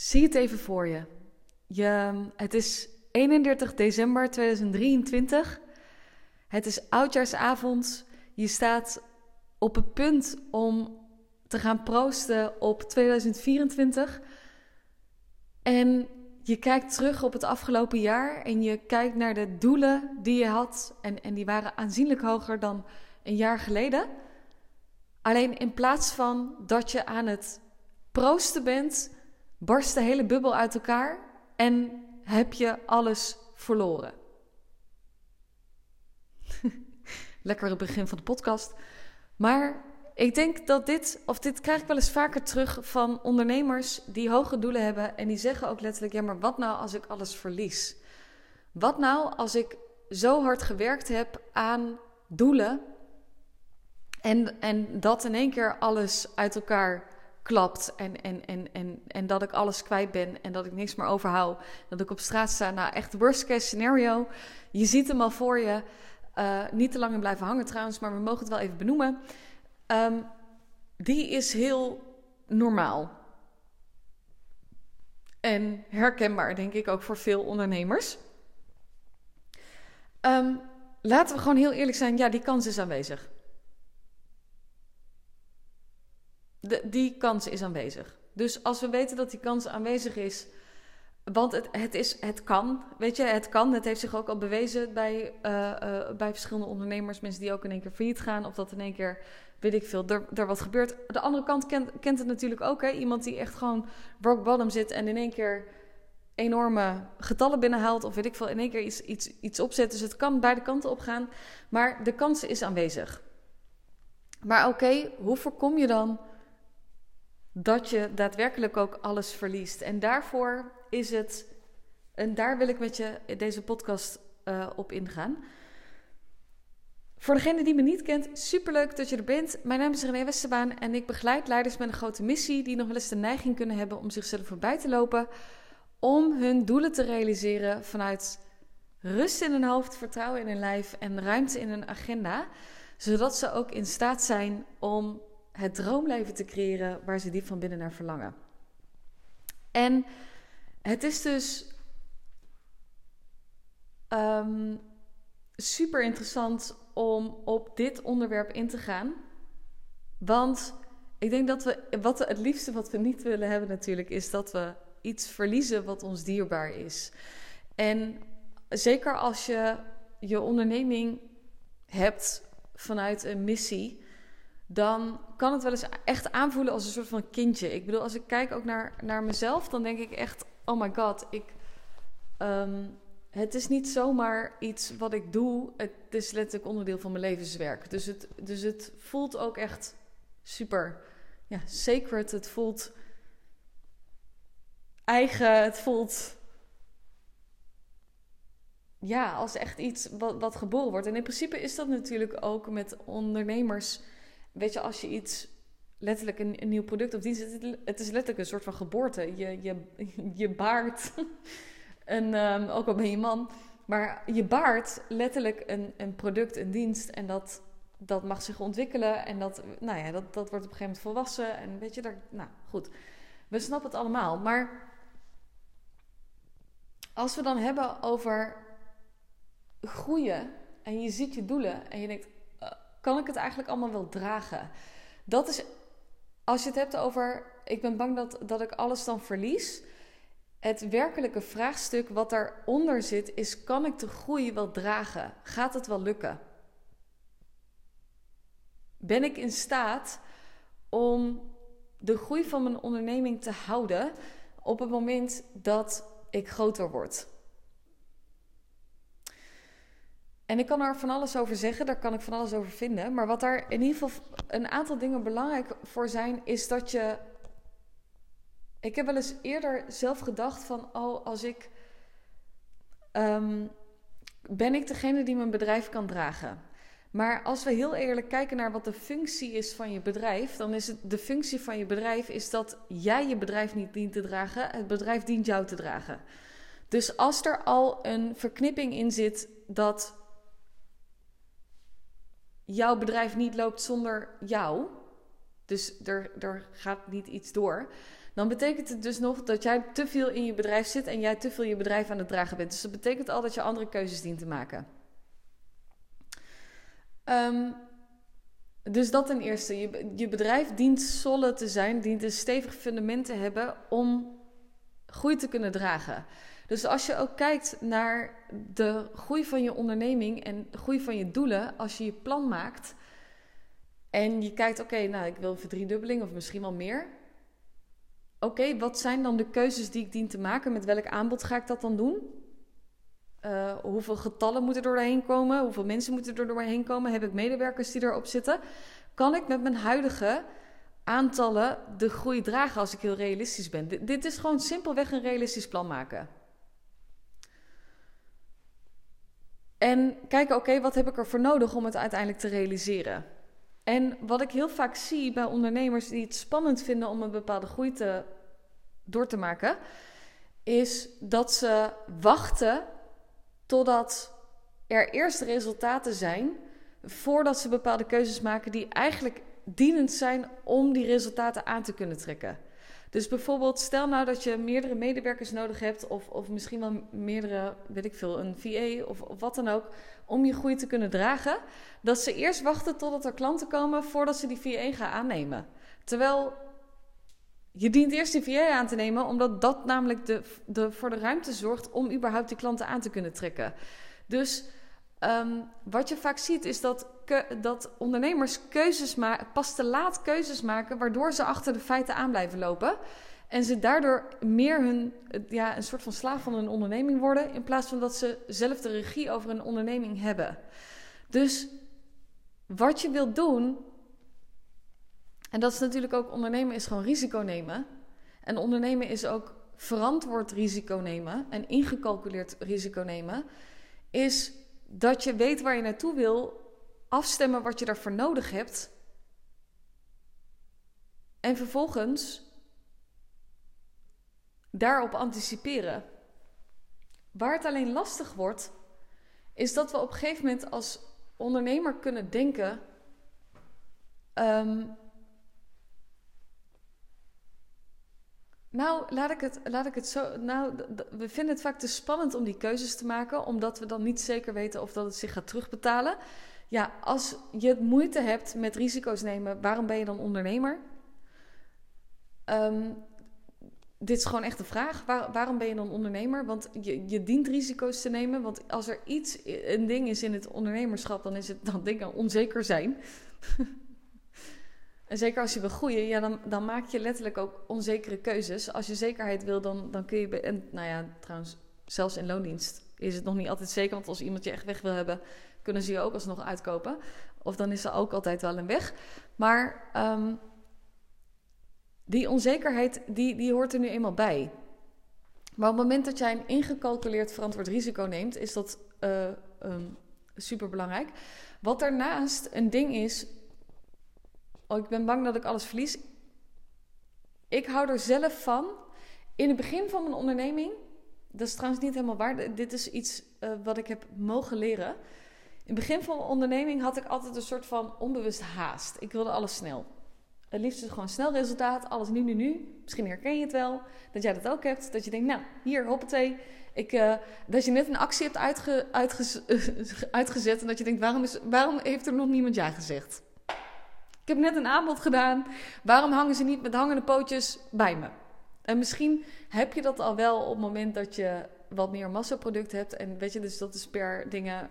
Zie het even voor je. je het is 31 december 2023. Het is oudjaarsavond. Je staat op het punt om te gaan proosten op 2024. En je kijkt terug op het afgelopen jaar en je kijkt naar de doelen die je had. En, en die waren aanzienlijk hoger dan een jaar geleden. Alleen in plaats van dat je aan het proosten bent, barst de hele bubbel uit elkaar en heb je alles verloren. Lekker het begin van de podcast. Maar ik denk dat dit, of dit krijg ik wel eens vaker terug van ondernemers die hoge doelen hebben en die zeggen ook letterlijk: ja, maar wat nou als ik alles verlies? Wat nou als ik zo hard gewerkt heb aan doelen en, en dat in één keer alles uit elkaar klapt en, en, en, en, en dat ik alles kwijt ben en dat ik niks meer overhoud. Dat ik op straat sta. Nou, echt worst case scenario. Je ziet hem al voor je. Uh, niet te lang in blijven hangen trouwens, maar we mogen het wel even benoemen. Um, die is heel normaal. En herkenbaar, denk ik, ook voor veel ondernemers. Um, laten we gewoon heel eerlijk zijn. Ja, die kans is aanwezig. De, die kans is aanwezig. Dus als we weten dat die kans aanwezig is, want het, het, is, het kan, weet je, het kan. Het heeft zich ook al bewezen bij, uh, uh, bij verschillende ondernemers, mensen die ook in één keer failliet gaan, of dat in één keer, weet ik veel, er, wat gebeurt. De andere kant kent, kent het natuurlijk ook, hè? iemand die echt gewoon rock bottom zit en in één keer enorme getallen binnenhaalt, of weet ik veel, in één keer iets, iets, iets opzet. Dus het kan beide kanten op gaan, maar de kans is aanwezig. Maar oké, hoe voorkom je dan dat je daadwerkelijk ook alles verliest. En daarvoor is het, en daar wil ik met je deze podcast uh, op ingaan. Voor degene die me niet kent, superleuk dat je er bent. Mijn naam is René Westerbaan en ik begeleid leiders met een grote missie die nog wel eens de neiging kunnen hebben om zichzelf voorbij te lopen, om hun doelen te realiseren vanuit rust in hun hoofd, vertrouwen in hun lijf en ruimte in hun agenda, zodat ze ook in staat zijn om het droomleven te creëren waar ze diep van binnen naar verlangen. En het is dus um, super interessant om op dit onderwerp in te gaan. Want ik denk dat we, wat we, het liefste wat we niet willen hebben natuurlijk, is dat we iets verliezen wat ons dierbaar is. En zeker als je je onderneming hebt vanuit een missie, dan kan het wel eens echt aanvoelen als een soort van kindje. Ik bedoel, als ik kijk ook naar, naar mezelf, dan denk ik echt: oh my god, ik. Um, het is niet zomaar iets wat ik doe. Het is letterlijk onderdeel van mijn levenswerk. Dus het, dus het voelt ook echt super ja, sacred. Het voelt eigen. Het voelt ja, als echt iets wat, wat geboren wordt. En in principe is dat natuurlijk ook met ondernemers weet je, als je iets, letterlijk een, een nieuw product of dienst, het, het, is letterlijk een soort van geboorte. Je, je, je baart, en, um, ook al ben je man, maar je baart letterlijk een, een product, een dienst en dat, dat mag zich ontwikkelen en dat, nou ja, dat, dat wordt op een gegeven moment volwassen en weet je, daar, nou goed. We snappen het allemaal, maar als we dan hebben over groeien en je ziet je doelen en je denkt, kan ik het eigenlijk allemaal wel dragen? Dat is, als je het hebt over, ik ben bang dat, dat ik alles dan verlies. Het werkelijke vraagstuk wat daaronder zit is, kan ik de groei wel dragen? Gaat het wel lukken? Ben ik in staat om de groei van mijn onderneming te houden op het moment dat ik groter word? En ik kan er van alles over zeggen, daar kan ik van alles over vinden. Maar wat daar in ieder geval een aantal dingen belangrijk voor zijn, is dat je. Ik heb wel eens eerder zelf gedacht van, oh, als ik. Um, ben ik degene die mijn bedrijf kan dragen? Maar als we heel eerlijk kijken naar wat de functie is van je bedrijf, dan is het de functie van je bedrijf is dat jij je bedrijf niet dient te dragen, het bedrijf dient jou te dragen. Dus als er al een verknipping in zit dat jouw bedrijf niet loopt zonder jou, dus er, er gaat niet iets door, dan betekent het dus nog dat jij te veel in je bedrijf zit en jij te veel je bedrijf aan het dragen bent. Dus dat betekent al dat je andere keuzes dient te maken. Um, dus dat ten eerste. Je, je bedrijf dient solid te zijn, dient een stevig fundament te hebben om groei te kunnen dragen. Dus als je ook kijkt naar de groei van je onderneming en de groei van je doelen, als je je plan maakt en je kijkt, oké, nou ik wil een verdriedubbeling of misschien wel meer. Oké, wat zijn dan de keuzes die ik dien te maken? Met welk aanbod ga ik dat dan doen? Uh, hoeveel getallen moeten er doorheen komen? Hoeveel mensen moeten er doorheen komen? Heb ik medewerkers die erop zitten? Kan ik met mijn huidige aantallen de groei dragen als ik heel realistisch ben? dit is gewoon simpelweg een realistisch plan maken. En kijken, oké, wat heb ik ervoor nodig om het uiteindelijk te realiseren? En wat ik heel vaak zie bij ondernemers die het spannend vinden om een bepaalde groei te, door te maken, is dat ze wachten totdat er eerst resultaten zijn voordat ze bepaalde keuzes maken die eigenlijk dienend zijn om die resultaten aan te kunnen trekken. Dus bijvoorbeeld, stel nou dat je meerdere medewerkers nodig hebt, of, of misschien wel meerdere, weet ik veel, een VA of, wat dan ook, om je groei te kunnen dragen, dat ze eerst wachten totdat er klanten komen voordat ze die VA gaan aannemen. Terwijl je dient eerst die VA aan te nemen, omdat dat namelijk de, de, voor de ruimte zorgt om überhaupt die klanten aan te kunnen trekken. Dus um, wat je vaak ziet is dat, dat ondernemers keuzes pas te laat keuzes maken, waardoor ze achter de feiten aan blijven lopen. En ze daardoor meer hun, ja, een soort van slaaf van hun onderneming worden, in plaats van dat ze zelf de regie over een onderneming hebben. Dus wat je wilt doen, en dat is natuurlijk ook ondernemen, is gewoon risico nemen. En ondernemen is ook verantwoord risico nemen en ingecalculeerd risico nemen, is dat je weet waar je naartoe wil, afstemmen wat je daarvoor nodig hebt. En vervolgens daarop anticiperen. Waar het alleen lastig wordt, is dat we op een gegeven moment als ondernemer kunnen denken. Um, Nou, laat ik het, laat ik het zo. Nou, we vinden het vaak te spannend om die keuzes te maken, omdat we dan niet zeker weten of dat het zich gaat terugbetalen. Ja, als je moeite hebt met risico's nemen, waarom ben je dan ondernemer? Um, dit is gewoon echt een vraag. waarom ben je dan ondernemer? Want je, je dient risico's te nemen. Want als er iets, een ding is in het ondernemerschap, dan is het dat dingen onzeker zijn. En zeker als je wil groeien, ja, dan, dan maak je letterlijk ook onzekere keuzes. Als je zekerheid wil, dan, dan kun je. En nou ja, trouwens, zelfs in loondienst is het nog niet altijd zeker. Want als iemand je echt weg wil hebben, kunnen ze je ook alsnog uitkopen. Of dan is er ook altijd wel een weg. Maar um, die onzekerheid, die, die hoort er nu eenmaal bij. Maar op het moment dat jij een ingecalculeerd verantwoord risico neemt, is dat uh, um, super belangrijk. Wat daarnaast een ding is Oh, ik ben bang dat ik alles verlies. Ik hou er zelf van. In het begin van mijn onderneming, dat is trouwens niet helemaal waar. Dit is iets uh, wat ik heb mogen leren. In het begin van mijn onderneming had ik altijd een soort van onbewust haast. Ik wilde alles snel. Het liefst gewoon snel resultaat, alles nu, nu, nu. Misschien herken je het wel, dat jij dat ook hebt. Dat je denkt, nou, hier, hoppatee. Ik, uh, dat je net een actie hebt uitge, uitge, uitgezet en dat je denkt, waarom, is, waarom heeft er nog niemand ja gezegd? Ik heb net een aanbod gedaan. Waarom hangen ze niet met hangende pootjes bij me? En misschien heb je dat al wel op het moment dat je wat meer massaproduct hebt. En weet je, dus dat is per dingen,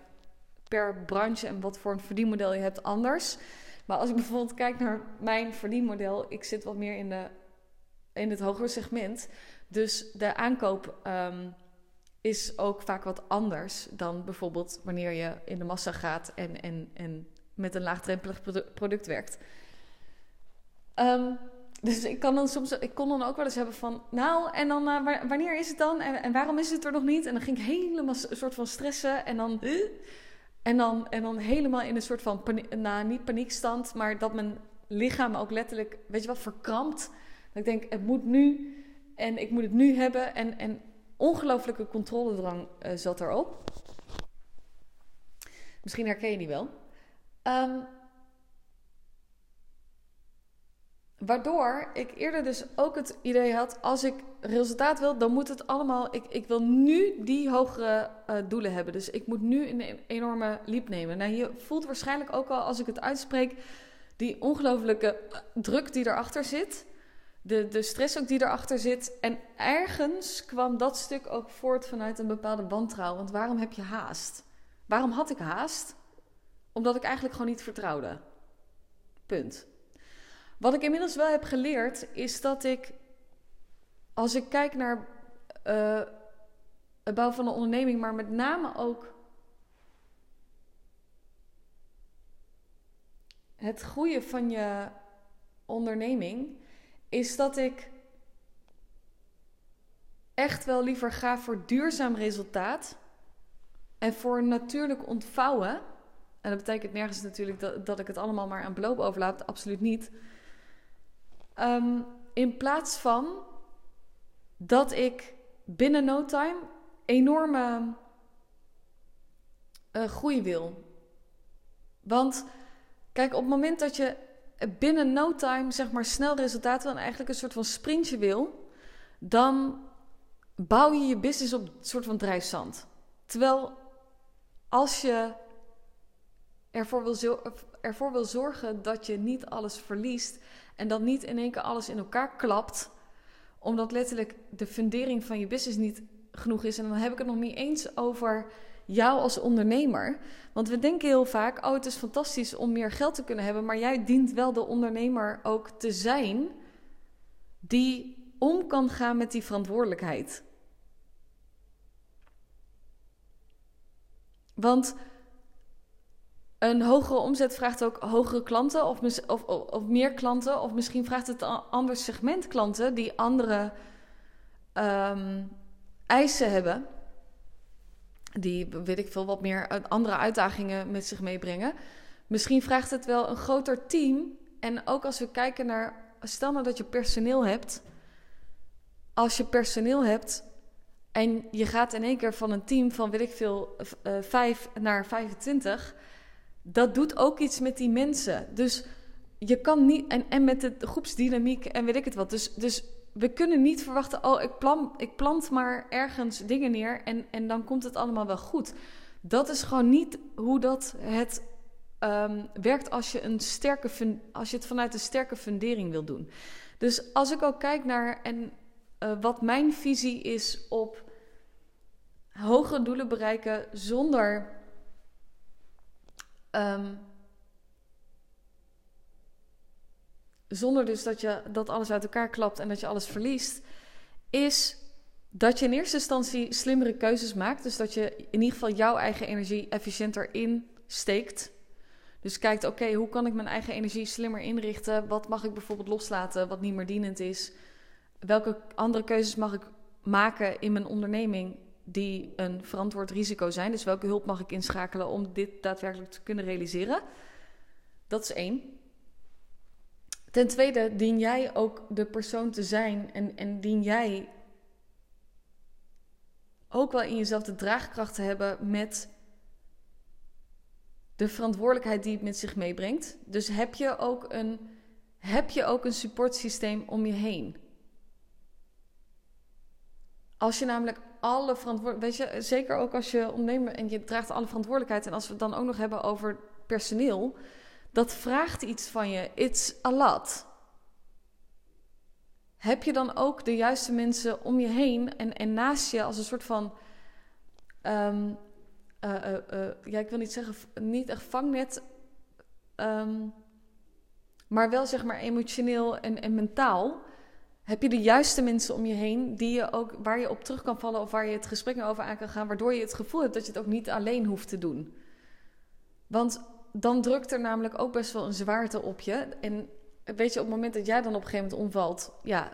per branche en wat voor een verdienmodel je hebt anders. Maar als ik bijvoorbeeld kijk naar mijn verdienmodel, ik zit wat meer in, de, in het hogere segment. Dus de aankoop um, is ook vaak wat anders dan bijvoorbeeld wanneer je in de massa gaat en, en, en met een laagdrempelig product werkt. Um, dus ik, kan dan soms, ik kon dan ook wel eens hebben van, nou, en dan uh, wanneer is het dan? En, en, waarom is het er nog niet? En dan ging ik helemaal een soort van stressen en dan, en dan, en dan helemaal in een soort van, paniek, nou, niet paniekstand, maar dat mijn lichaam ook letterlijk, weet je wat, verkrampt. Dat ik denk, het moet nu en ik moet het nu hebben. En, en ongelooflijke controledrang uh, zat erop. Misschien herken je die wel. Um, Waardoor ik eerder dus ook het idee had, als ik resultaat wil, dan moet het allemaal. Ik, ik wil nu die hogere uh, doelen hebben. Dus ik moet nu een enorme liep nemen. Nou, je voelt waarschijnlijk ook al als ik het uitspreek, die ongelofelijke druk die erachter zit. De, de stress ook die erachter zit. En ergens kwam dat stuk ook voort vanuit een bepaalde wantrouwen. Want waarom heb je haast? Waarom had ik haast? Omdat ik eigenlijk gewoon niet vertrouwde. Punt. Wat ik inmiddels wel heb geleerd is dat ik, als ik kijk naar uh, het bouwen van een onderneming, maar met name ook het groeien van je onderneming, is dat ik echt wel liever ga voor duurzaam resultaat en voor natuurlijk ontvouwen. En dat betekent nergens natuurlijk dat, dat ik het allemaal maar aan beloop overlaat, absoluut niet. Um, in plaats van dat ik binnen no time enorme uh, groei wil. Want kijk, op het moment dat je binnen no time zeg maar snel resultaat wil en eigenlijk een soort van sprintje wil, dan bouw je je business op een soort van drijfzand. Terwijl als je ervoor wil, ervoor wil zorgen dat je niet alles verliest en dat niet in één keer alles in elkaar klapt, omdat letterlijk de fundering van je business niet genoeg is. En dan heb ik het nog niet eens over jou als ondernemer. Want we denken heel vaak: oh, het is fantastisch om meer geld te kunnen hebben. Maar jij dient wel de ondernemer ook te zijn die om kan gaan met die verantwoordelijkheid. Want een hogere omzet vraagt ook hogere klanten of, of, of, meer klanten. Of misschien vraagt het een ander segment klanten die andere um, eisen hebben. Die, weet ik veel, wat meer andere uitdagingen met zich meebrengen. Misschien vraagt het wel een groter team. En ook als we kijken naar, stel nou dat je personeel hebt. Als je personeel hebt en je gaat in één keer van een team van, weet ik veel, uh, 5 naar 25 dat doet ook iets met die mensen. Dus je kan niet. En, en met de groepsdynamiek en weet ik het wat. Dus, dus we kunnen niet verwachten. Oh, ik, plan, ik plant maar ergens dingen neer. En, en dan komt het allemaal wel goed. Dat is gewoon niet hoe dat het um, werkt als je, een sterke, als je het vanuit een sterke fundering wil doen. Dus als ik ook kijk naar en, uh, wat mijn visie is op hogere doelen bereiken zonder Um, zonder dus dat je dat alles uit elkaar klapt en dat je alles verliest, is dat je in eerste instantie slimmere keuzes maakt. Dus dat je in ieder geval jouw eigen energie efficiënter insteekt. Dus kijkt, oké, hoe kan ik mijn eigen energie slimmer inrichten? Wat mag ik bijvoorbeeld loslaten wat niet meer dienend is? Welke andere keuzes mag ik maken in mijn onderneming die een verantwoord risico zijn. Dus welke hulp mag ik inschakelen om dit daadwerkelijk te kunnen realiseren? Dat is één. Ten tweede dien jij ook de persoon te zijn en, en dien jij ook wel in jezelf de draagkracht te hebben met de verantwoordelijkheid die het met zich meebrengt. Dus heb je ook een, heb je ook een supportsysteem om je heen. Als je namelijk alle verantwoordelijkheid, weet je, zeker ook als je ondernemer en je draagt alle verantwoordelijkheid. En als we het dan ook nog hebben over personeel, dat vraagt iets van je. It's a lot. Heb je dan ook de juiste mensen om je heen en, en naast je als een soort van. Um, uh, uh, ja, ik wil niet zeggen, niet echt vangnet. Um, maar wel zeg maar emotioneel en, en mentaal. Heb je de juiste mensen om je heen die je ook, waar je op terug kan vallen of waar je het gesprek over aan kan gaan, waardoor je het gevoel hebt dat je het ook niet alleen hoeft te doen? Want dan drukt er namelijk ook best wel een zwaarte op je. En weet je, op het moment dat jij dan op een gegeven moment omvalt, ja,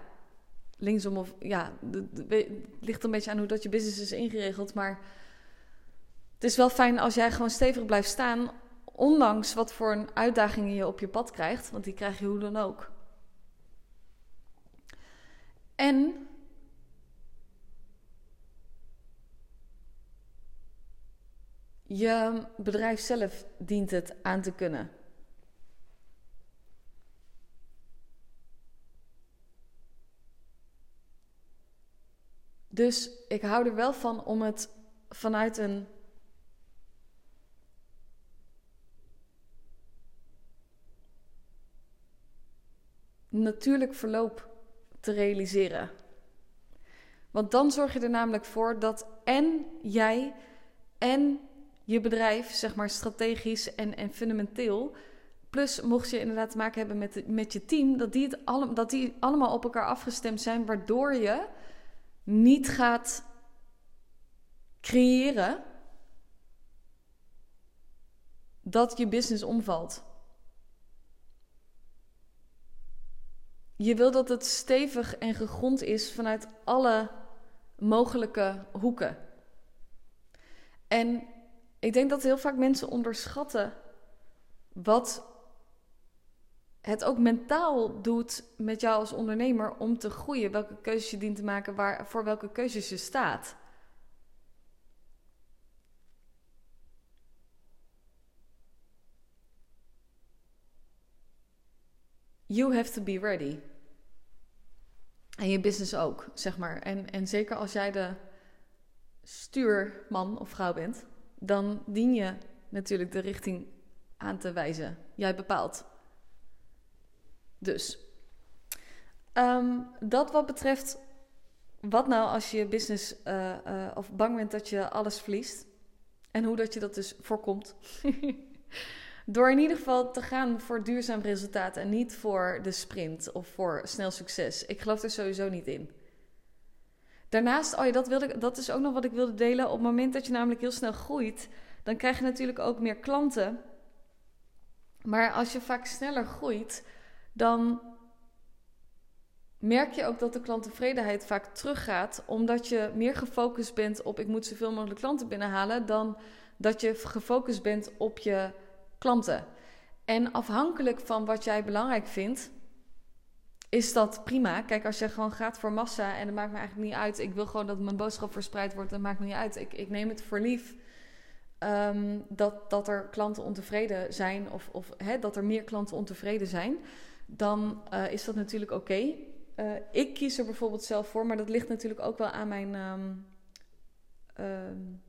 linksom of ja, het ligt een beetje aan hoe dat je business is ingeregeld. Maar het is wel fijn als jij gewoon stevig blijft staan, ondanks wat voor een uitdagingen je op je pad krijgt, want die krijg je hoe dan ook. En je bedrijf zelf dient het aan te kunnen. Dus ik hou er wel van om het vanuit een natuurlijk verloop te realiseren. Want dan zorg je er namelijk voor dat en jij en je bedrijf, zeg maar strategisch en, en fundamenteel, plus mocht je inderdaad te maken hebben met, met je team, dat die, het alle, dat die allemaal op elkaar afgestemd zijn, waardoor je niet gaat creëren dat je business omvalt. Je wil dat het stevig en gegrond is vanuit alle mogelijke hoeken. En ik denk dat heel vaak mensen onderschatten wat het ook mentaal doet met jou als ondernemer om te groeien. Welke keuzes je dient te maken, waar, voor welke keuzes je staat. You have to be ready. En je business ook, zeg maar. En, en zeker als jij de stuurman of vrouw bent, dan dien je natuurlijk de richting aan te wijzen. Jij bepaalt. Dus ehm, dat wat betreft, wat nou als je business uh, of bang bent dat je alles verliest en hoe dat je dat dus voorkomt. Door in ieder geval te gaan voor duurzaam resultaat en niet voor de sprint of voor snel succes. Ik geloof er sowieso niet in. Daarnaast, oh ja, dat, wilde, dat is ook nog wat ik wilde delen. Op het moment dat je namelijk heel snel groeit, dan krijg je natuurlijk ook meer klanten. Maar als je vaak sneller groeit, dan merk je ook dat de klanttevredenheid vaak teruggaat, omdat je meer gefocust bent op ik moet zoveel mogelijk klanten binnenhalen, dan dat je gefocust bent op je klanten. En afhankelijk van wat jij belangrijk vindt, is dat prima. Kijk, als je gewoon gaat voor massa en dat maakt me eigenlijk niet uit. Ik wil gewoon dat mijn boodschap verspreid wordt, dat maakt me niet uit. Ik, ik neem het voor lief ehm, dat, dat er klanten ontevreden zijn of, of hè, dat er meer klanten ontevreden zijn. Dan uh, is dat natuurlijk oké. Eh, ik kies er bijvoorbeeld zelf voor, maar dat ligt natuurlijk ook wel aan mijn. Um, um,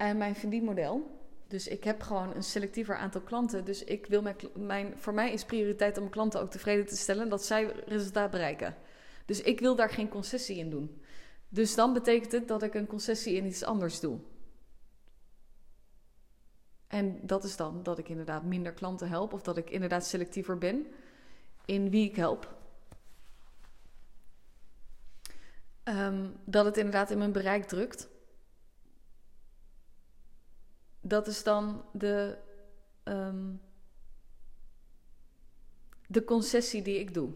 aan mijn verdienmodel. Dus ik heb gewoon een selectiever aantal klanten. Dus ik wil mijn, voor mij is prioriteit om mijn klanten ook tevreden te stellen dat zij resultaat bereiken. Dus ik wil daar geen concessie in doen. Dus dan betekent het dat ik een concessie in iets anders doe. En dat is dan dat ik inderdaad minder klanten help of dat ik inderdaad selectiever ben in wie ik help. Um, dat het inderdaad in mijn bereik drukt dat is dan de, um, de concessie die ik doe.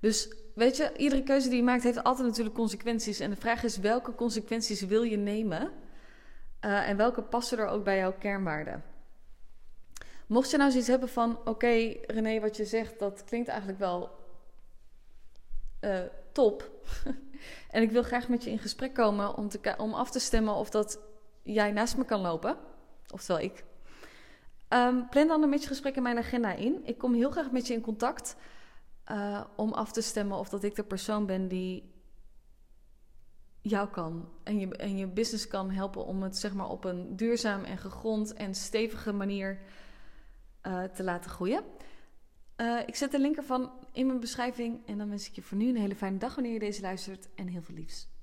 Dus weet je, iedere keuze die je maakt heeft altijd natuurlijk consequenties. En de vraag is welke consequenties wil je nemen uh, en welke passen er ook bij jouw kernwaarden. Mocht je nou zoiets hebben van: oké, René, wat je zegt, dat klinkt eigenlijk wel uh, top. en ik wil graag met je in gesprek komen om, te, om af te stemmen of dat jij naast me kan lopen. Oftewel ik. Um, plan dan een beetje gesprek in mijn agenda in. Ik kom heel graag met je in contact uh, om af te stemmen of dat ik de persoon ben die jou kan en je, en je business kan helpen om het zeg maar op een duurzaam en gegrond en stevige manier uh, te laten groeien. Uh, ik zet de link ervan in mijn beschrijving en dan wens ik je voor nu een hele fijne dag wanneer je deze luistert en heel veel liefs.